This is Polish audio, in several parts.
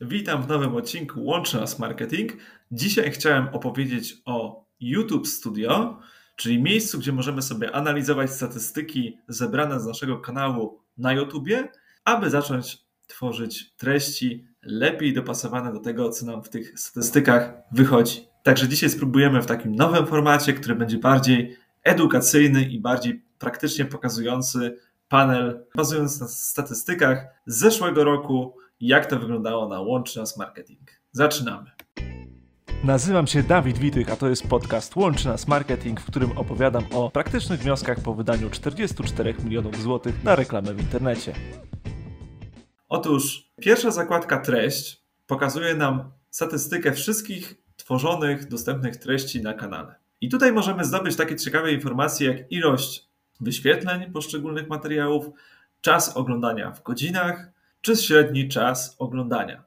Witam w nowym odcinku Łączy Nas Marketing. Dzisiaj chciałem opowiedzieć o YouTube Studio, czyli miejscu, gdzie możemy sobie analizować statystyki zebrane z naszego kanału na YouTubie, aby zacząć tworzyć treści lepiej dopasowane do tego, co nam w tych statystykach wychodzi. Także dzisiaj spróbujemy w takim nowym formacie, który będzie bardziej edukacyjny i bardziej praktycznie pokazujący panel, bazując na statystykach z zeszłego roku, jak to wyglądało na Łączy Nas Marketing. Zaczynamy. Nazywam się Dawid Witych, a to jest podcast Łączy Nas Marketing, w którym opowiadam o praktycznych wnioskach po wydaniu 44 milionów złotych na reklamę w internecie. Otóż pierwsza zakładka treść pokazuje nam statystykę wszystkich tworzonych, dostępnych treści na kanale. I tutaj możemy zdobyć takie ciekawe informacje jak ilość wyświetleń poszczególnych materiałów, czas oglądania w godzinach, czy średni czas oglądania.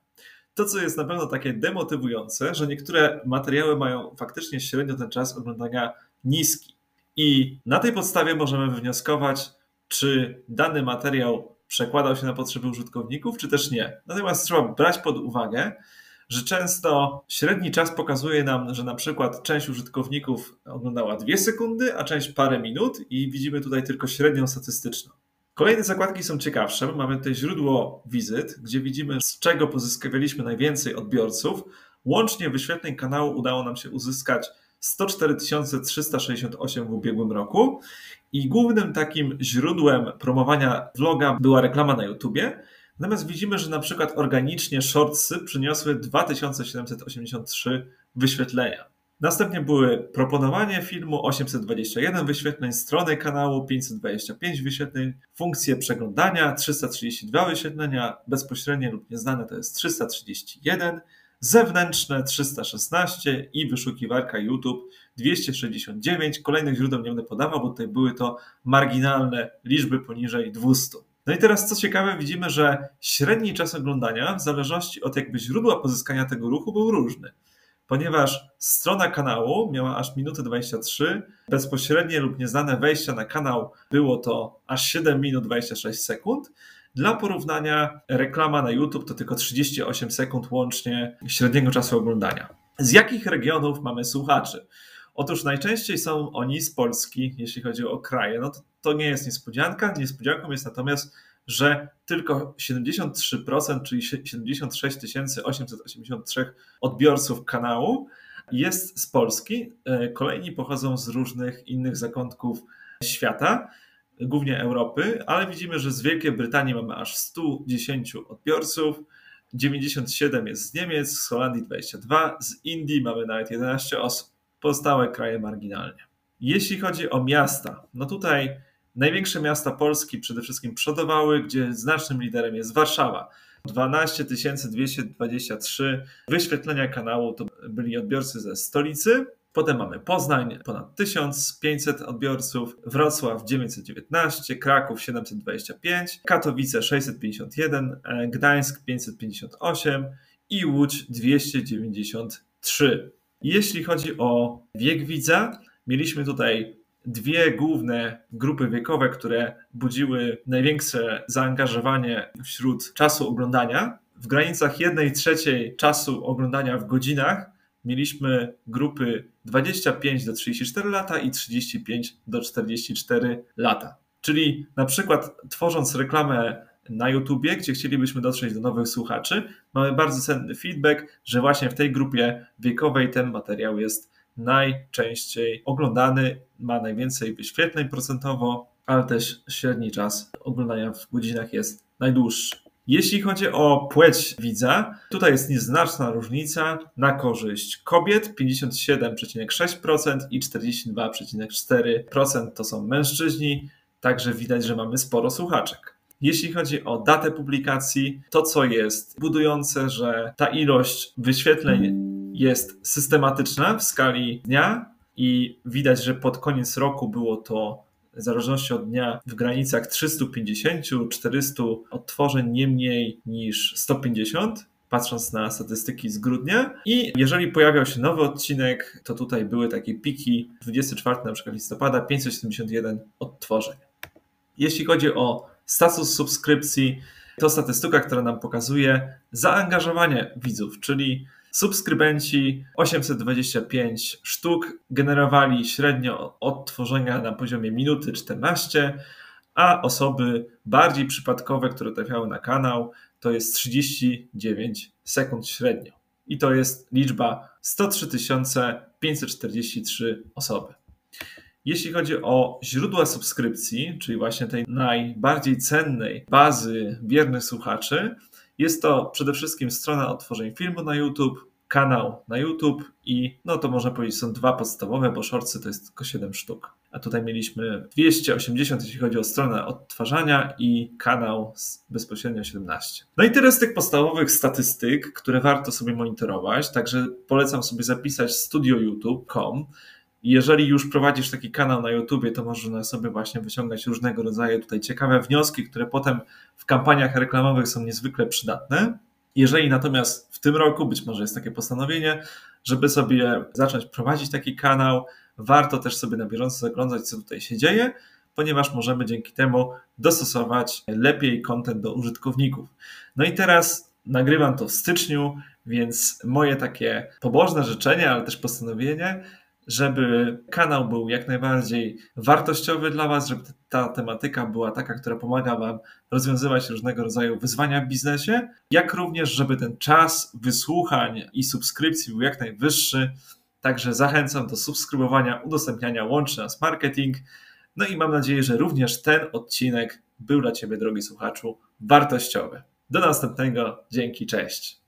To, co jest na pewno takie demotywujące, że niektóre materiały mają faktycznie średnio ten czas oglądania niski. I na tej podstawie możemy wywnioskować, czy dany materiał przekładał się na potrzeby użytkowników, czy też nie. Natomiast trzeba brać pod uwagę, że często średni czas pokazuje nam, że na przykład część użytkowników oglądała 2 sekundy, a część parę minut i widzimy tutaj tylko średnią statystyczną. Kolejne zakładki są ciekawsze. Mamy tutaj źródło wizyt, gdzie widzimy, z czego pozyskiwaliśmy najwięcej odbiorców. Łącznie wyświetleń kanału udało nam się uzyskać 104 368 w ubiegłym roku. I głównym takim źródłem promowania vloga była reklama na YouTubie. Natomiast widzimy, że na przykład organicznie shortsy przyniosły 2783 wyświetlenia. Następnie były proponowanie filmu 821 wyświetleń, strony kanału 525 wyświetleń, funkcje przeglądania 332 wyświetlenia, bezpośrednie lub nieznane to jest 331, zewnętrzne 316 i wyszukiwarka YouTube 269. Kolejnych źródeł nie będę podawał, bo tutaj były to marginalne liczby poniżej 200. No i teraz co ciekawe, widzimy, że średni czas oglądania w zależności od jakby źródła pozyskania tego ruchu był różny ponieważ strona kanału miała aż minutę 23, bezpośrednie lub nieznane wejścia na kanał było to aż 7 minut 26 sekund. Dla porównania reklama na YouTube to tylko 38 sekund łącznie średniego czasu oglądania. Z jakich regionów mamy słuchaczy? Otóż najczęściej są oni z Polski, jeśli chodzi o kraje. No to, to nie jest niespodzianka. Niespodzianką jest natomiast że tylko 73%, czyli 76 883 odbiorców kanału jest z Polski. E, kolejni pochodzą z różnych innych zakątków świata, głównie Europy, ale widzimy, że z Wielkiej Brytanii mamy aż 110 odbiorców, 97 jest z Niemiec, z Holandii 22, z Indii mamy nawet 11 osób. Pozostałe kraje marginalnie. Jeśli chodzi o miasta, no tutaj Największe miasta Polski przede wszystkim przodowały, gdzie znacznym liderem jest Warszawa. 12 223 wyświetlenia kanału to byli odbiorcy ze stolicy. Potem mamy Poznań, ponad 1500 odbiorców, Wrocław 919, Kraków 725, Katowice 651, e, Gdańsk 558 i Łódź 293. Jeśli chodzi o wiek widza, mieliśmy tutaj dwie główne grupy wiekowe, które budziły największe zaangażowanie wśród czasu oglądania. W granicach 1 trzeciej czasu oglądania w godzinach mieliśmy grupy 25 do 34 lata i 35 do 44 lata. Czyli na przykład tworząc reklamę na YouTubie, gdzie chcielibyśmy dotrzeć do nowych słuchaczy, mamy bardzo cenny feedback, że właśnie w tej grupie wiekowej ten materiał jest najczęściej oglądany, ma najwięcej wyświetleń procentowo, ale też średni czas oglądania w godzinach jest najdłuższy. Jeśli chodzi o płeć widza, tutaj jest nieznaczna różnica na korzyść kobiet 57,6% i 42,4% to są mężczyźni, także widać, że mamy sporo słuchaczek. Jeśli chodzi o datę publikacji, to co jest budujące, że ta ilość wyświetleń jest systematyczna w skali dnia i widać, że pod koniec roku było to w zależności od dnia w granicach 350-400 odtworzeń, nie mniej niż 150 patrząc na statystyki z grudnia. I jeżeli pojawiał się nowy odcinek, to tutaj były takie piki 24 na przykład listopada 571 odtworzeń. Jeśli chodzi o status subskrypcji, To statystyka, która nam pokazuje zaangażowanie widzów, czyli subskrybenci 825 sztuk generowali średnio od tworzenia na poziomie minuty 14, a osoby bardziej przypadkowe, które trafiały na kanał, to jest 39 sekund średnio. I to jest liczba 103 543 osoby. Jeśli chodzi o źródła subskrypcji, czyli właśnie tej najbardziej cennej bazy wiernych słuchaczy, jest to przede wszystkim strona odtworzeń filmu na YouTube, kanał na YouTube i no to można powiedzieć są dwa podstawowe, bo shortsy to jest tylko 7 sztuk. A tutaj mieliśmy 280, jeśli chodzi o stronę odtwarzania i kanał bezpośrednio 17. No i teraz tych podstawowych statystyk, które warto sobie monitorować, także polecam sobie zapisać studioyoutube.com jeżeli już prowadzisz taki kanał na YouTubie, to można sobie właśnie wyciągać różnego rodzaju tutaj ciekawe wnioski, które potem w kampaniach reklamowych są niezwykle przydatne. Jeżeli natomiast w tym roku być może jest takie postanowienie, żeby sobie zacząć prowadzić taki kanał, warto też sobie na bieżąco zaglądać, co tutaj się dzieje, ponieważ możemy dzięki temu dostosować lepiej kontent do użytkowników. No i teraz nagrywam to w styczniu, więc moje takie pobożne życzenie, ale też postanowienie żeby kanał był jak najbardziej wartościowy dla Was, żeby ta tematyka była taka, która pomaga Wam rozwiązywać różnego rodzaju wyzwania w biznesie, jak również, żeby ten czas wysłuchań i subskrypcji był jak najwyższy. Także zachęcam do subskrybowania, udostępniania łączy nas marketing. No i mam nadzieję, że również ten odcinek był dla Ciebie, drogi słuchaczu, wartościowy. Do następnego. Dzięki, cześć.